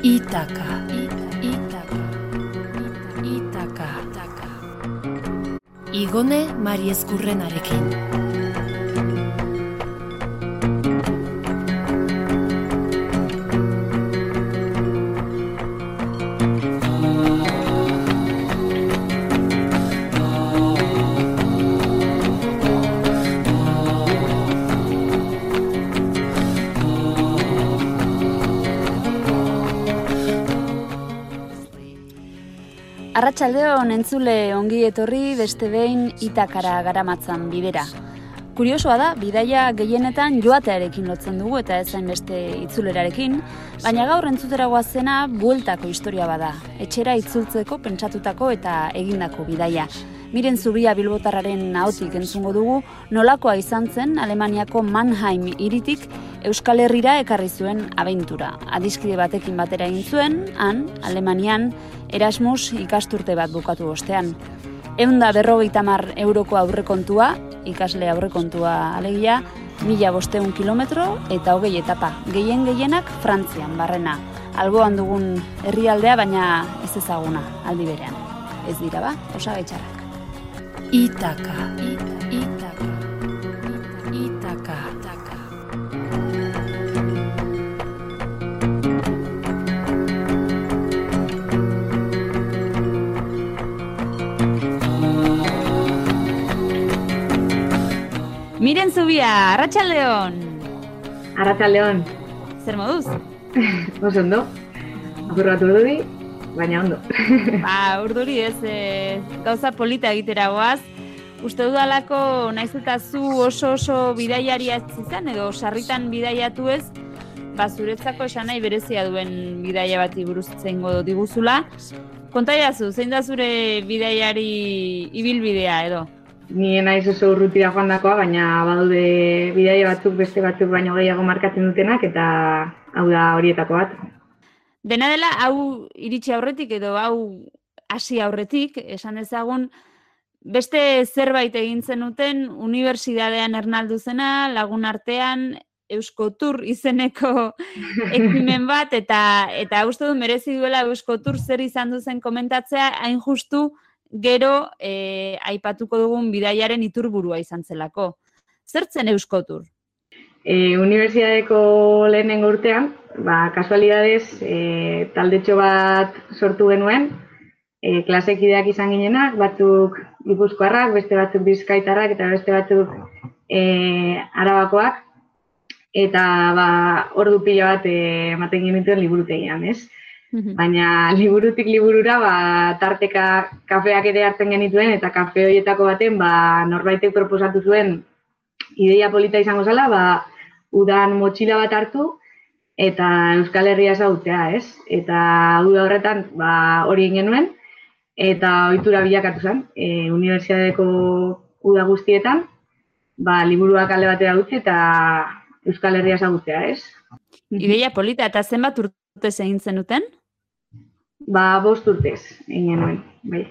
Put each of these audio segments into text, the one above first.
Itaka. Itaka. Itaka. Igone Mari Arratsaldeon entzule ongi etorri beste behin itakara garamatzan bidera. Kuriosoa da, bidaia gehienetan joatearekin lotzen dugu eta ezain beste itzulerarekin, baina gaur entzutera zena bueltako historia bada. Etxera itzultzeko pentsatutako eta egindako bidaia. Miren Zubia Bilbotarraren ahotik entzungo dugu, nolakoa izan zen Alemaniako Mannheim iritik Euskal Herrira ekarri zuen abentura. Adiskide batekin batera egin zuen, han, Alemanian, Erasmus ikasturte bat bukatu ostean. Eunda berrogeita mar euroko aurrekontua, ikasle aurrekontua alegia, mila bosteun kilometro eta hogei etapa. Gehien gehienak Frantzian barrena. Alboan dugun herrialdea baina ez ezaguna aldi berean. Ez dira ba, osagaitxarrak. Itaka. Itaka. Miren Zubia, Arratsaldeon. Arratsaldeon. Zer moduz? Oso ondo. Akurratu urduri, baina ondo. Ba, urduri ez, e, gauza polita egitera goaz. Uste dudalako naiz eta zu oso oso bidaiari izan edo sarritan bidaiatu ez, ba zuretzako esan nahi berezia duen bidaia bati buruz zeingo diguzula. Kontaiazu, zein da zure bidaiari ibilbidea edo? Ni naiz oso urrutira joan dakoa, baina badude bidaia batzuk beste batzuk baino gehiago markatzen dutenak eta hau da horietako bat. Dena dela, hau iritsi aurretik edo hau hasi aurretik, esan dezagun, beste zerbait egin zenuten unibertsitatean ernaldu zena, lagun artean, Euskotur izeneko ekimen bat, eta eta uste du merezi duela Euskotur zer izan duzen komentatzea, hain justu gero e, aipatuko dugun bidaiaren iturburua izan zelako. Zertzen Euskotur? E, Unibertsitateko lehenengo urtean, ba, kasualidades, e, taldetxo bat sortu genuen, e, klasekideak izan ginenak, batzuk gipuzkoarrak, beste batzuk bizkaitarrak eta beste batzuk e, arabakoak, eta ba, ordu pila bat e, ematen genituen liburutegian, ez? Baina liburutik liburura ba, tarteka kafeak ere hartzen genituen eta kafe horietako baten ba, norbaitek proposatu zuen ideia polita izango zela, ba, udan motxila bat hartu eta Euskal Herria ezagutzea, ez? Eta uda horretan ba, hori genuen eta ohitura bilakatu zen, e, unibertsitateko uda guztietan, ba, liburuak alde batera utzi eta Euskal Herria ezagutzea, ez? Ideia polita eta zenbat urte egin zenuten? Ba, bost urtez, egin nuen, bai.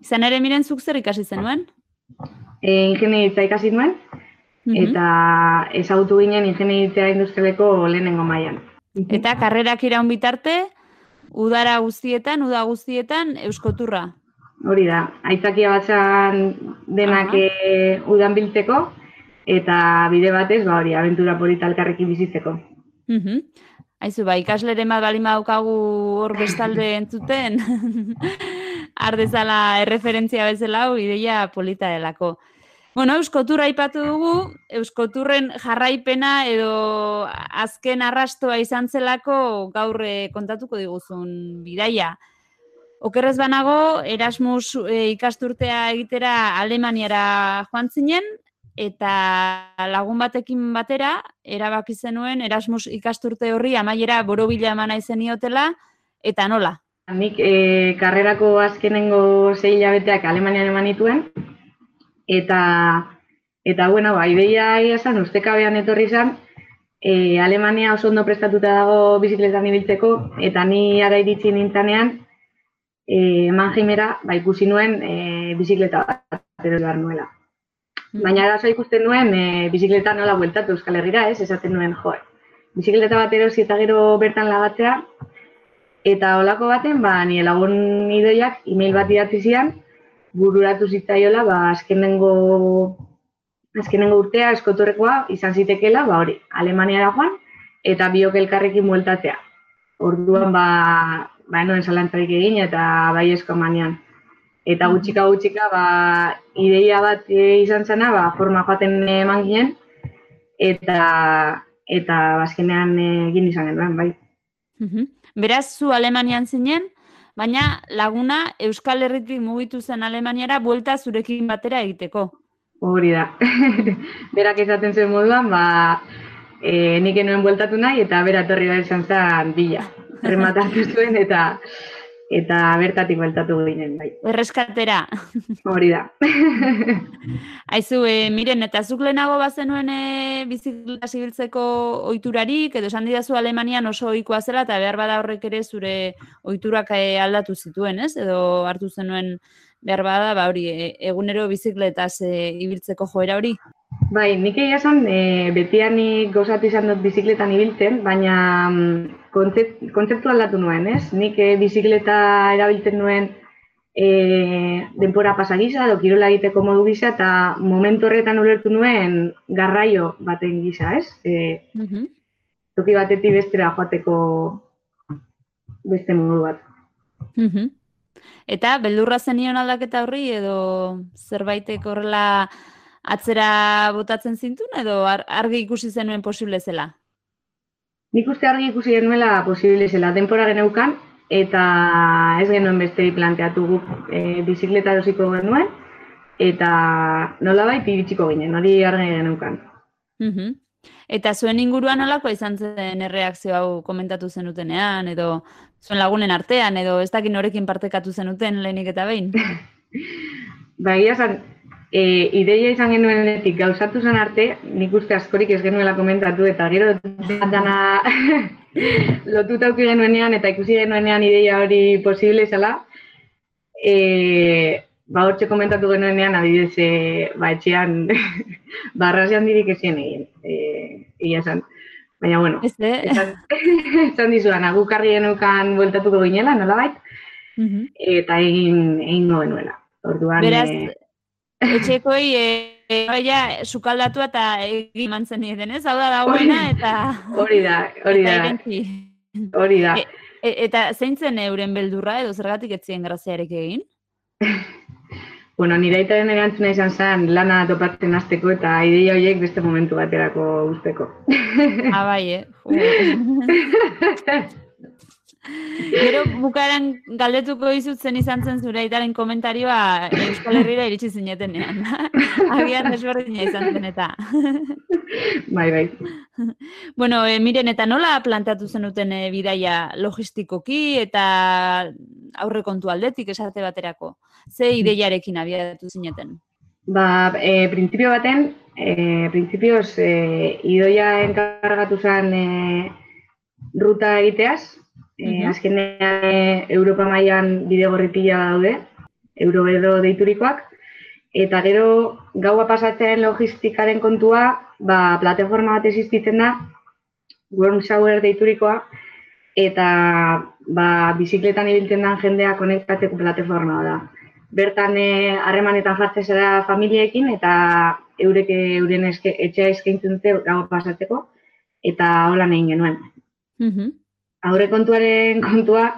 Izan ere miren zuk zer ikasi zenuen? E, ingenieritza ikasi nuen, eta ezagutu ginen ingenieritza industrialeko lehenengo mailan. Eta karrerak iraun bitarte, udara guztietan, uda guztietan, euskoturra? Hori da, aitzakia batzan denak e, udan biltzeko, eta bide batez, ba hori, aventura polita elkarrekin bizitzeko. Aizu, ba, ikasleren bat bali daukagu hor bestalde entzuten, ardezala erreferentzia bezala hau, ideia polita delako. Bueno, Euskoturra aipatu dugu, Euskoturren jarraipena edo azken arrastoa izan zelako gaur kontatuko diguzun bidaia. Okerrez banago, Erasmus e, ikasturtea egitera Alemaniara joan zinen, eta lagun batekin batera, erabaki zenuen Erasmus ikasturte horri amaiera borobila emana izeniotela, eta nola? Nik e, karrerako azkenengo zei hilabeteak Alemanian eman nituen, eta eta bueno, ba, ideia esan, ustekabean etorri izan, e, Alemania oso ondo prestatuta dago bizikletan ibiltzeko, eta ni ara iritsi nintzanean, e, eman jimera, ba, ikusi nuen e, bizikleta bat behar nuela. Baina arazo ikusten nuen e, bizikleta nola bueltatu Euskal Herrira, ez? Esaten nuen, jo, bizikleta bat erosi eta gero bertan lagatzea, Eta olako baten, ba, nire lagun idoiak email bat idatzi zian, bururatu zitzaiola, ba, azkenengo, azkenengo urtea eskotorrekoa izan zitekela, ba, hori, Alemaniara joan, eta biok elkarrekin mueltatzea. Orduan, ba, ba, enoen zalantzarik egin, eta bai esko manean. Eta gutxika gutxika, ba, ideia bat e, izan zena, ba, forma joaten eman ginen, eta, eta bazkenean egin izan genuen, bai. Beraz, zu Alemanian zinen, baina laguna Euskal Herritik mugitu zen Alemaniara buelta zurekin batera egiteko. Hori da. Berak esaten zen moduan, ba, e, nik enuen bueltatu nahi, eta bera torri da izan zen bila. Rematatu zuen, eta eta bertatik bueltatu ginen, bai. Erreskatera. Hori da. Aizu, e, miren, eta zuk lehenago bazenuen e, bizikleta zibiltzeko oiturarik, edo esan didazu Alemanian oso ohikoa zela, eta behar bada horrek ere zure oiturak e, aldatu zituen, ez? Edo hartu zenuen behar bada, ba hori, e, egunero bizikletaz e, ibiltzeko joera hori? Bai, nik egia esan, e, betian nik gozatu izan dut bizikletan ibiltzen, baina kontzeptu aldatu nuen, ez? Nik e, bizikleta erabiltzen nuen e, denpora pasagisa, edo kirola egiteko modu gisa, eta momentu horretan ulertu nuen garraio baten gisa, ez? E, Mhm. toki batetik bestera joateko beste modu bat. Mhm. Eta beldurra zenion aldaketa horri edo zerbaitek horrela atzera botatzen zintun edo ar- argi ikusi zenuen posible zela? Nik uste argi ikusi genuela posible zela, denpora geneukan, eta ez genuen beste planteatu guk e, bizikleta erosiko genuen, eta nolabait iritsiko ginen, hori argi geneukan. Mhm. Eta zuen inguruan nolako izan zen erreakzio hau komentatu zenutenean, edo zuen lagunen artean, edo ez dakit norekin partekatu zenuten lehenik eta behin? Ba, egia e, ideia izan genuenetik gauzatu zen arte, nik uste askorik ez genuela komentatu, eta gero dana lotuta auki genuenean, eta ikusi genuenean ideia hori posible zela, e, ba, hortxe komentatu genuenean, adibidez, e, ba, etxean, barrazian dirik ezien egin, e, egia esan. Baina, bueno, esan, esan dizuan, guk argi genukan bueltatuko ginela, nolabait, Mhm. eta egin egingo genuela. Orduan, Beraz, eh, etxekoi e, e, baina sukaldatu eta egin mantzen nieten, ez? Hau da dagoena eta... hori da, hori da, hori da. E- E, eta zein zen euren beldurra edo zergatik etzien graziarek egin? Bueno, nire aitaren erantzuna izan zen lana topatzen hasteko eta ideia horiek beste momentu baterako usteko. Ah, bai, eh? Gero bukaeran galdetuko dizut zen izan zen zure aitaren komentarioa Euskal Herrira iritsi zinetenean. Agian desberdina izan zen eta. bai, bai. Bueno, e, miren, eta nola planteatu zenuten e, bidaia logistikoki eta aurrekontu aldetik esate baterako? Ze ideiarekin abiatu zineten? Ba, e, printzipio baten, e, printzipioz, e, idoia enkargatu zen e, ruta egiteaz, e, azkenean e, Europa mailan bidegorri pila daude, Eurobedo deiturikoak, eta gero gaua pasatzen logistikaren kontua, ba, plataforma bat existitzen da, Worm Shower deiturikoa, eta ba, bizikletan ibiltzen den jendea konektatzeko plataforma da. Bertan eh, harremanetan jartzen zera familiekin eta eurek eh, euren eske, etxea eskaintzen dute gaua pasatzeko eta hola egin genuen. Mhm. Aurre kontuaren kontua,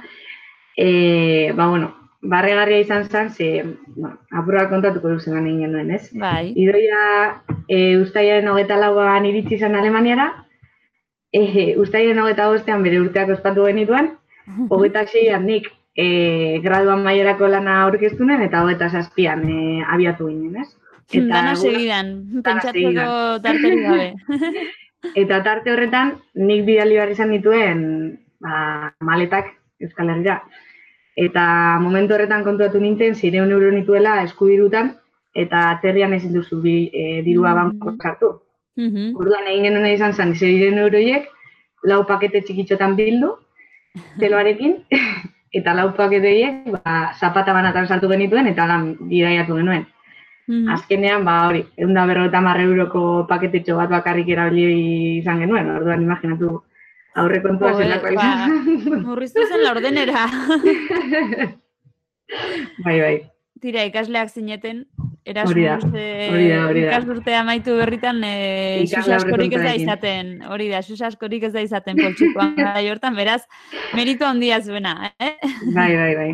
e, ba, bueno, barregarria izan zen, ze, bueno, apurra kontatuko duzen lan egin genuen, ez? Bai. Idoia e, ustaiaren hogeta lauan iritsi zen Alemaniara, e, ustaiaren hogeta bostean bere urteak ospatu genituen, hogeta seian nik e, graduan maierako lana aurkeztu nuen, eta hogeta zazpian e, abiatu ginen, ez? Dana gura- segidan, dana pentsatzeko tarterik gabe. Eta tarte horretan, nik bidali behar izan dituen ba, maletak Euskal Herrira. Eta momentu horretan kontuatu nintzen, zireun euro nituela eskubirutan, eta aterrian ezin duzu bi, e, dirua Mm. banko sartu. Mhm. Orduan egin genuen izan zen, zireun euroiek, lau pakete txikitxotan bildu, zeloarekin, eta lau pakete horiek, ba, zapata banatan sartu genituen, eta lan bidaiatu genuen. Mhm. Azkenean, ba hori, egun da berrota euroko paketetxo bat bakarrik erabili izan genuen, orduan imaginatu aurre kontua Jo, eh, zelakoa ba. Murriztu zen la ordenera. bai, bai. Tira, ikasleak zineten, hori da. ikasturtea amaitu berritan, e, Ikasle sus askorik ez da izaten, hori da, sus askorik ez da izaten poltsikoan gai hortan, beraz, meritu handia zuena, eh? Bai, bai, bai.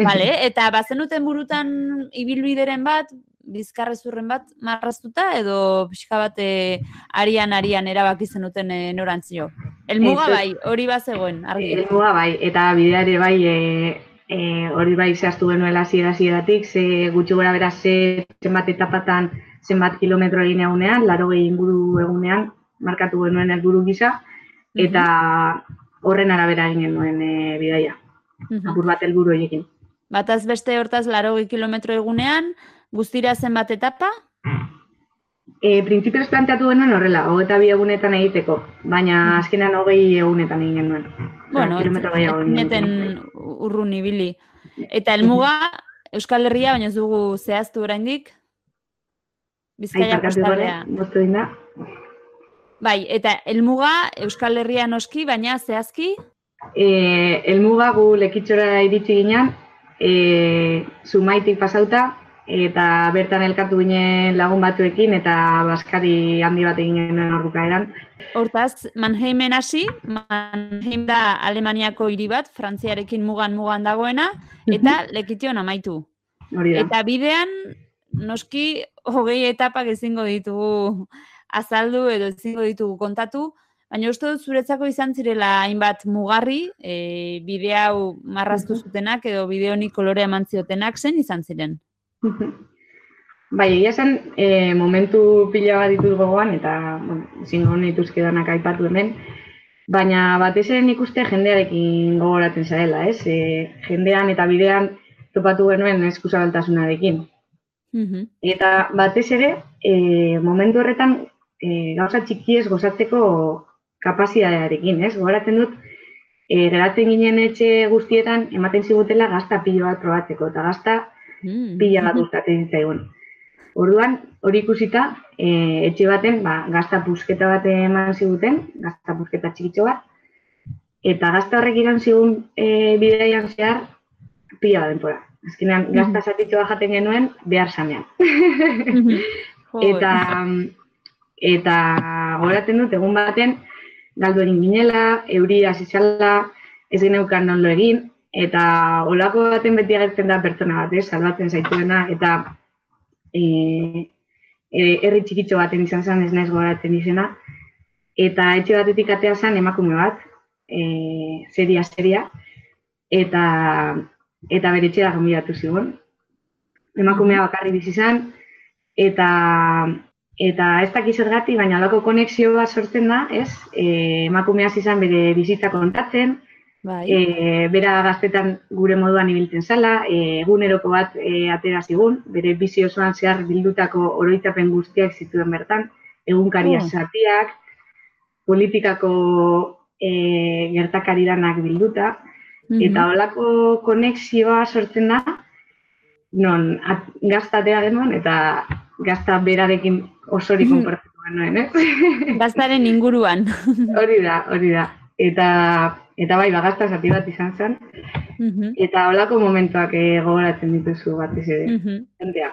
Vale, eta bazenuten burutan ibilbideren bat, bizkarrezurren bat marraztuta, edo pixka bat eh, arian-arian erabaki zenuten e, norantzio. Elmuga bai, hori bazegoen, argi. Elmuga bai, eta bideare bai, e, e, hori bai zehaztu genuela hasiera hasieratik, ze gutxi gora bera ze zenbat etapatan zenbat kilometro egin egunean, laro inguru egunean, markatu genuen helburu gisa, eta horren arabera egin genuen e, bidaia, Mhm. apur bat helburu horiekin. Bataz beste hortaz laro kilometro egunean, guztira zenbat etapa? E, Printzipioz planteatu genuen horrela, hogeta bi egunetan egiteko, baina azkenean hogei egunetan egin genuen. Bueno, genuen. urrun ibili. Eta helmuga Euskal Herria, baina ez dugu zehaztu oraindik. Ai, Bizkaia egin da. Bai, eta helmuga Euskal Herria noski, baina zehazki? E, elmuga gu lekitxora iritsi ginen, e, zumaitik pasauta, eta bertan elkartu ginen lagun batzuekin, eta baskari handi bat egin genuen ordukaeran. Hortaz, Mannheimen hasi, Mannheim da Alemaniako hiri bat, Frantziarekin mugan mugan dagoena, eta lekition amaitu. Hori da. Eta bidean, noski, hogei etapak ezingo ditugu azaldu edo ezingo ditugu kontatu, baina uste dut zuretzako izan zirela hainbat mugarri, e, bide hau marraztu zutenak edo bide honi kolorea eman ziotenak zen izan ziren. Bai, egia esan, e, momentu pila bat ditut gogoan, eta, bueno, zingo nituzke danak aipatu hemen, baina batez ere nik uste jendearekin gogoratzen zarela, ez? E, jendean eta bidean topatu genuen eskuzabaltasunarekin. Eta batez ere, e, momentu horretan, e, gauza txikiez gozatzeko kapazitatearekin, ez? Gogoratzen dut, e, geratzen ginen etxe guztietan, ematen zigutela gazta pilo bat probatzeko, eta gazta Mm. pila bat gustatzen zitzaigun. Orduan, hori ikusita, e, etxe baten, ba, gazta pusketa bat eman ziguten, gazta pusketa txikitxo bat, eta gazta horrek iran zigun e, bideian zehar, pila bat denpora. Azkenean, gazta zatitxo jaten genuen, behar sanean. Mhm. Jo, Eta, eta goratzen dut, egun baten, galdu egin ginela, euri hasi zala, ez geneukan nondo egin, eta olako baten beti agertzen da pertsona bat, ez, salbatzen zaituena, eta e, e, herri txikitxo baten izan zen, ez naiz goratzen izena, eta etxe batetik atea zen emakume bat, e, seria, seria, eta, eta bere etxera gonbidatu zigun. Emakumea bakarri bizi zen, eta eta ez dakiz zergatik, baina alako konexio bat sortzen da, ez? E, emakumea hasi zen bere bizitza kontatzen, bai. e, bera gaztetan gure moduan ibiltzen zala, e, eguneroko bat e, atera zigun, bere bizi osoan zehar bildutako oroitzapen guztiak zituen bertan, egunkaria Oh. zatiak, politikako e, gertakari danak bilduta, Mhm. eta holako konexioa sortzen da, non at, gazta atera genuen, eta gazta berarekin osori Mhm. konportatu genuen, ez? Gaztaren inguruan. hori da, hori da. Eta, eta bai, ba, gazta zati bat izan zen, Mhm. eta holako momentuak eh, gogoratzen dituzu batez ere, Mhm. jendea.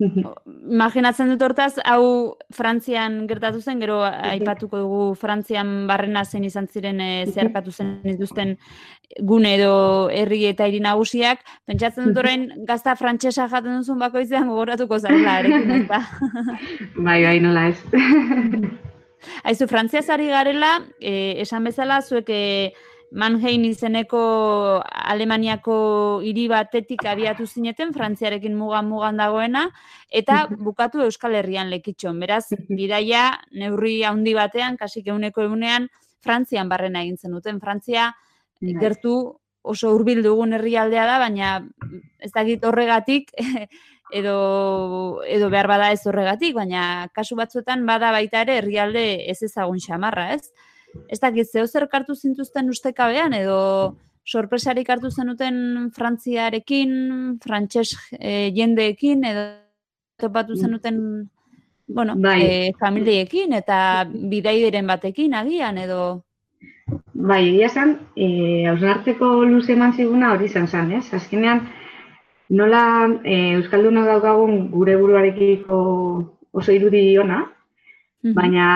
Imaginatzen dut hortaz, hau Frantzian gertatu zen, gero aipatuko dugu Frantzian barrena zen izan ziren e, zeharkatu zen dituzten gune edo herri eta hiri nagusiak. Pentsatzen dut orain gazta frantsesa jaten duzun bakoitzean gogoratuko zarela ezta? bai, bai, nola ez. Aizu, Frantziaz ari garela, e, esan bezala, zuek e, Mannheim izeneko Alemaniako hiri batetik abiatu zineten, Frantziarekin mugan mugan dagoena, eta bukatu Euskal Herrian lekitxon. Beraz, bidaia neurri handi batean, kasik euneko egunean, Frantzian barrena egin zenuten. Frantzia gertu oso hurbil dugun herrialdea da, baina ez dakit horregatik edo, edo behar bada ez horregatik, baina kasu batzuetan bada baita ere herrialde ez ezagun xamarra, ez? Ez dakit zeo zer kartu zintuzten ustekabean edo sorpresarik hartu zenuten Frantziarekin, frantses eh, jendeekin edo topatu Mm. zenuten bueno, Bai. e, familiekin eta bidaideren batekin agian edo... Bai, egia esan, e, hausnartzeko luze eman ziguna hori izan zen, ez? Azkenean, nola e, Euskalduna daukagun gure buruarekiko oso irudi ona, Mhm. baina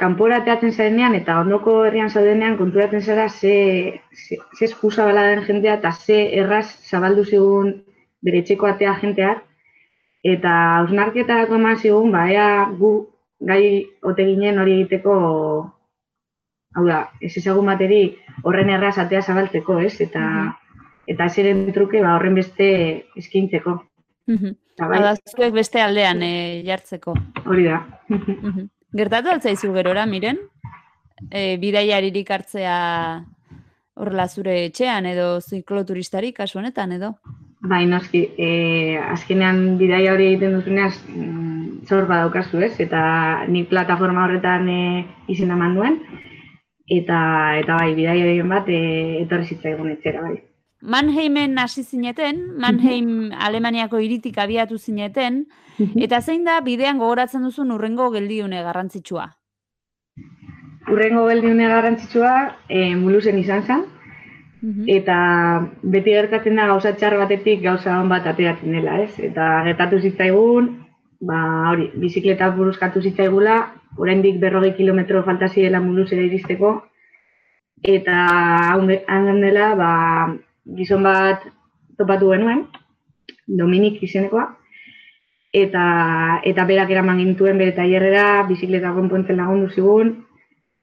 kanpora teatzen zarenean eta ondoko herrian zaudenean konturatzen zara ze, ze, ze eskusa bala den jendea eta ze erraz zabaldu zigun bere etxeko atea jenteak. Eta hausnarketarako eman zigun, ba, ea gu gai ote ginen hori egiteko, hau da, ez ezagun bateri horren erraz atea zabaltzeko, ez? Eta, Mhm. Eta zeren truke ba, horren beste eskintzeko. Mhm. Eta bai, zuek beste aldean e, jartzeko. hori da. Gertatu altzaizu gerora, miren? E, bidaiaririk hartzea horrela zure etxean edo zikloturistari kasu honetan edo? Bai, noski, e, azkenean bidaia hori egiten duzunean mm, zor badaukazu, ez? Eta ni plataforma horretan e, izena eman nuen, eta, eta bai, bidaia horien bat e, etorri zitzaigun etxera, bai. Mannheimen hasi zineten, Mannheim Alemaniako hiritik abiatu zineten, eta zein da bidean gogoratzen duzun urrengo geldiune garrantzitsua? Urrengo geldiune garrantzitsua e, mulusen izan zen, Mhm. eta beti gertatzen da gauza txar batetik gauza on bat ateratzen dela, ez? Eta gertatu zitzaigun, ba hori, bizikleta buruzkatu zitzaigula, oraindik berrogei kilometro falta zirela mulusera iristeko, eta han dela, ba, gizon bat topatu genuen, Dominik izenekoa, eta, eta berak eraman gintuen bere tailerrera, bizikleta konpontzen lagundu zigun,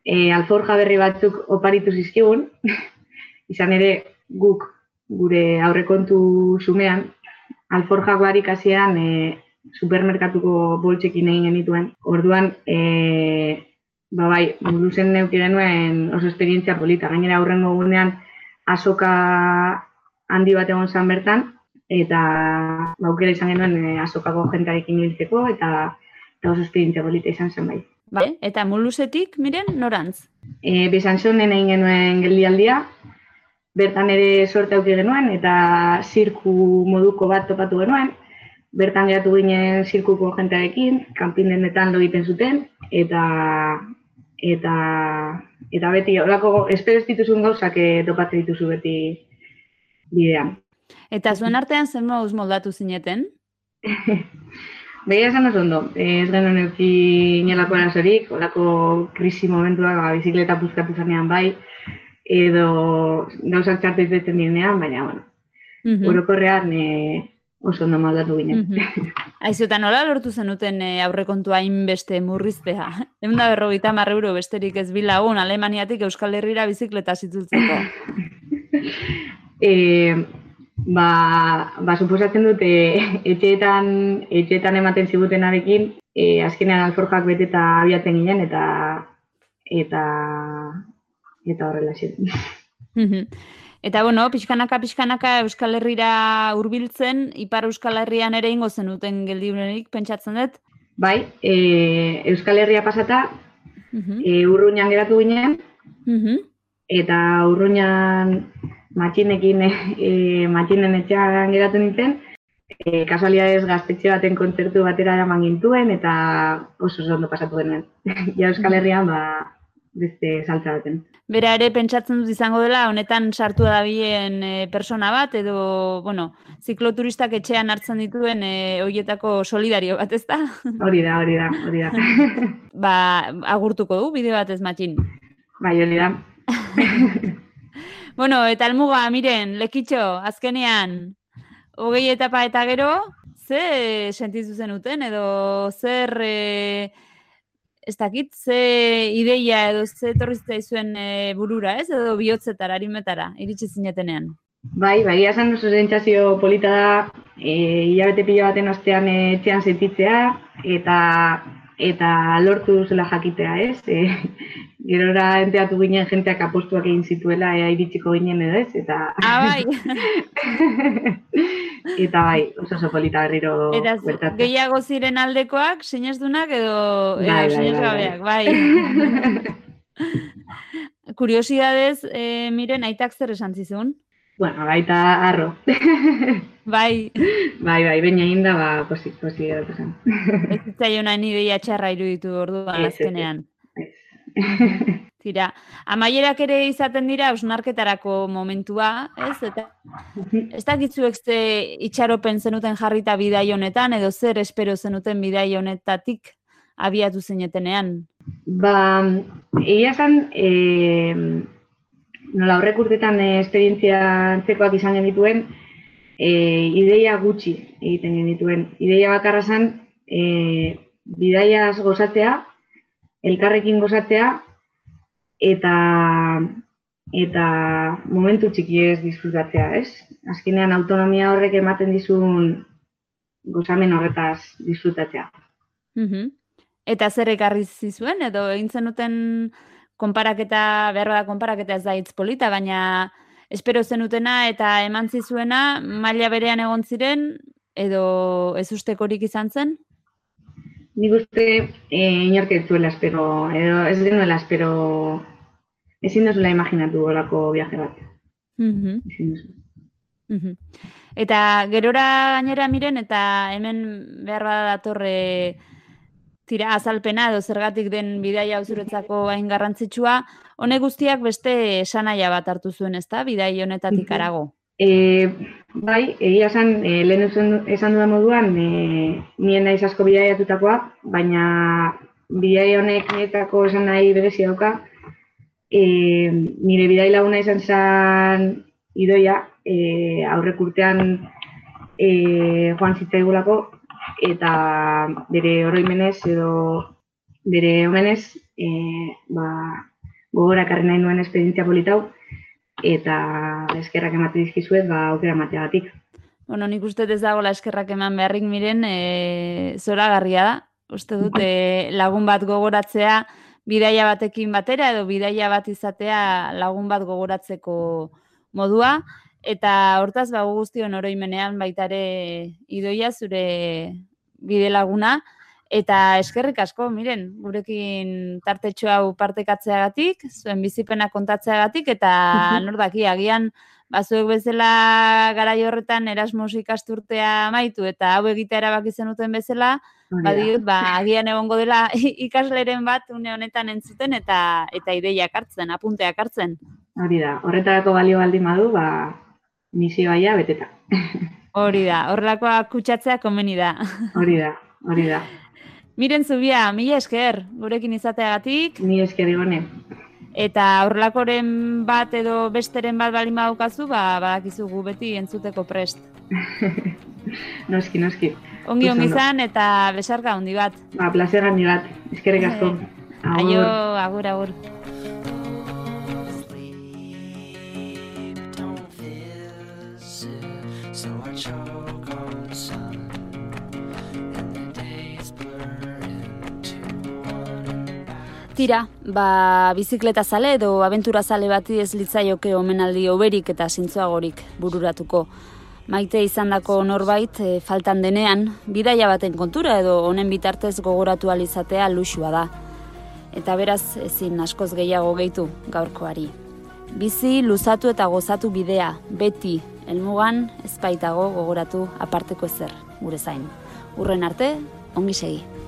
e, alforja berri batzuk oparitu zizkigun, izan ere guk gure aurrekontu sumean, alforja guarik hasieran e, supermerkatuko boltsekin egin genituen. Orduan, e, ba bai, muluzen neuki genuen oso esperientzia polita. Gainera aurrengo gunean azoka handi bat egon zan bertan, eta ba, aukera izan genuen e, azokako jentearekin hiltzeko, eta, eta oso esperientzia polita izan zen bai. Bai, eta mulusetik, miren, norantz? E, Besanzonen egin genuen geldialdia, bertan ere sorte auki genuen eta zirku moduko bat topatu genuen. Bertan geratu ginen zirkuko jentearekin, kanpindenetan lo egiten zuten, eta eta eta beti horako espero ez dituzun gauzak eh, topatzen dituzu beti bidean. Eta zuen artean zen moduz moldatu zineten? Begira esan oso ondo, eh, ez genuen euki inolako arazorik, olako krisi momentuak, ba, bizikleta puzkatu zanean bai, edo gauzak txarte izaten direnean, baina, bueno, Mhm. orokorrean e, oso ondo moldatu ginen. Mhm. Aizu, eta nola lortu zenuten e, aurrekontua hainbeste murriztea? Egun da berrogeita hamar euro besterik ez bilagun Alemaniatik Euskal Herrira bizikleta zitzultzeko. e, ba, ba, suposatzen dute etxeetan, etxeetan ematen zigutenarekin, e, azkenean alforjak beteta abiatzen ginen, eta eta eta horrela Mhm. Eta bueno, pixkanaka pixkanaka Euskal Herrira hurbiltzen, Ipar Euskal Herrian ere ingo zenuten geldiunerik pentsatzen dut. Bai, e, Euskal Herria pasata, Mhm. e, urruñan geratu ginen, Mhm. eta urruñan matxinekin, e, matxinen etxean geratu nintzen, e, kasualidades gaztetxe baten kontzertu batera eraman gintuen, eta oso oso ondo pasatu genuen. ja Euskal Herrian, ba, beste saltza baten. Bera ere pentsatzen dut izango dela, honetan sartu dabilen e, persona bat, edo, bueno, zikloturistak etxean hartzen dituen e, hoietako solidario bat, ez da? Hori da, hori da, hori da. ba, agurtuko du, bideo bat ez matxin. bai, hori da. Bueno, eta almuga, miren, lekitxo, azkenean, hogei etapa eta gero, ze sentizu zenuten, edo zer, e, ez dakit, ze ideia edo ze etorri zuen e, burura, ez? Edo bihotzetara, arimetara, iritsi zinetenean. Bai, bai, esan oso sentsazio polita da, e, hilabete pila baten ostean e, etxean sentitzea, eta eta lortu duzela jakitea, ez? E, gerora enteatu ginen jenteak apostuak egin zituela ea iritsiko ginen edo ez, eta... Ah, bai, eta bai, oso oso polita berriro eta gehiago ziren aldekoak, sinesdunak edo, Bai, edo bai, sinesgabeak, bai. Kuriosidadez, e, miren, aitak zer esan zizun? Bueno, baita arro. bai. bai, bai, baina egin da, ba, posi, posi dut esan. Ez zitzaion hain ideia txarra iruditu orduan Ez, ez, azkenean. Tira, amaierak ere izaten dira ausnarketarako momentua, ez? Eta ez dakitzuek ze itxaropen zenuten jarrita bidai honetan, edo zer espero zenuten bidai honetatik abiatu zenetenean. Ba, egia esan, e, nola horrek urtetan e, esperientzia antzekoak izan genituen, e, ideia gutxi egiten genituen. Ideia bakarra zen, e, bidaiaz gozatzea, elkarrekin gozatzea, eta eta momentu txiki ez disfrutatzea, ez? Azkenean autonomia horrek ematen dizun gozamen horretaz disfrutatzea. Mm Eta zer ekarri zizuen, edo egin zenuten konparaketa, behar da konparaketa ez da hitz polita, baina espero zenutena eta eman zizuena maila berean egon ziren, edo ez ustekorik izan zen? Nik uste e, inork ez zuela espero, edo ez genuela espero, ezin duzula imaginatu olako viaje bat. Mm Ezin. Mhm. Eta gerora gainera miren, eta hemen behar bada datorre tira azalpena edo zergatik den bidaia zuretzako hain garrantzitsua, honek guztiak beste esanaia bat hartu zuen, ezta? Bidai honetatik arago. E, bai, egia esan, e, lehen esan, dudan moduan, e, nien naiz asko bidaiatutakoa, baina bidai honek niretako esan nahi berezia dauka. E, nire bidai laguna izan zen idoia, e, aurrek urtean e, joan zitzaigulako, eta bere oroimenez edo bere omenez, e, ba, gogora ekarri nahi nuen esperientzia politau, eta eskerrak emate dizkizuet, ba, aukera emateagatik. Bueno, nik uste ez dagoela eskerrak eman beharrik miren, e, zoragarria da. Uste dut e, lagun bat gogoratzea bidaia batekin batera edo bidaia bat izatea lagun bat gogoratzeko modua. Eta hortaz, ba, gu guztion oroimenean baitare idoia zure bide laguna. Eta eskerrik asko, miren, gurekin tartetxo hau partekatzeagatik, zuen bizipena kontatzeagatik, eta nor daki, agian bazuek bezala garai horretan Erasmus ikasturtea amaitu eta hau egitea erabaki zenuten bezala, badiot, ba, agian egongo dela ikasleren bat une honetan entzuten eta eta ideiak hartzen, apunteak hartzen. Hori da, horretarako balio baldin badu, ba, misioa ja beteta. Hori da, horrelakoa kutsatzea komeni da. Hori da, hori da. Miren zubia, mila esker, gurekin izateagatik, Ni esker igone. eta horrelakoren bat edo besteren bat balin badaukazu, ba, badakizu gu beti entzuteko prest. Noski, noski. Ongi ongi izan eta besarka handi bat. Ba, placer handi bat. Eskerrik asko. Aio, agur, agur. Tira, ba, bizikleta zale edo abentura zale bati ez litzaioke omenaldi oberik eta zintzoagorik bururatuko. Maite izandako norbait e, faltan denean, bidaia baten kontura edo honen bitartez gogoratu ahal izatea luxua da. Eta beraz ezin askoz gehiago gehitu gaurkoari. Bizi, luzatu eta gozatu bidea, beti, helmugan ezpaitago gogoratu aparteko ezer, gure zain. Urren arte, ongi segi.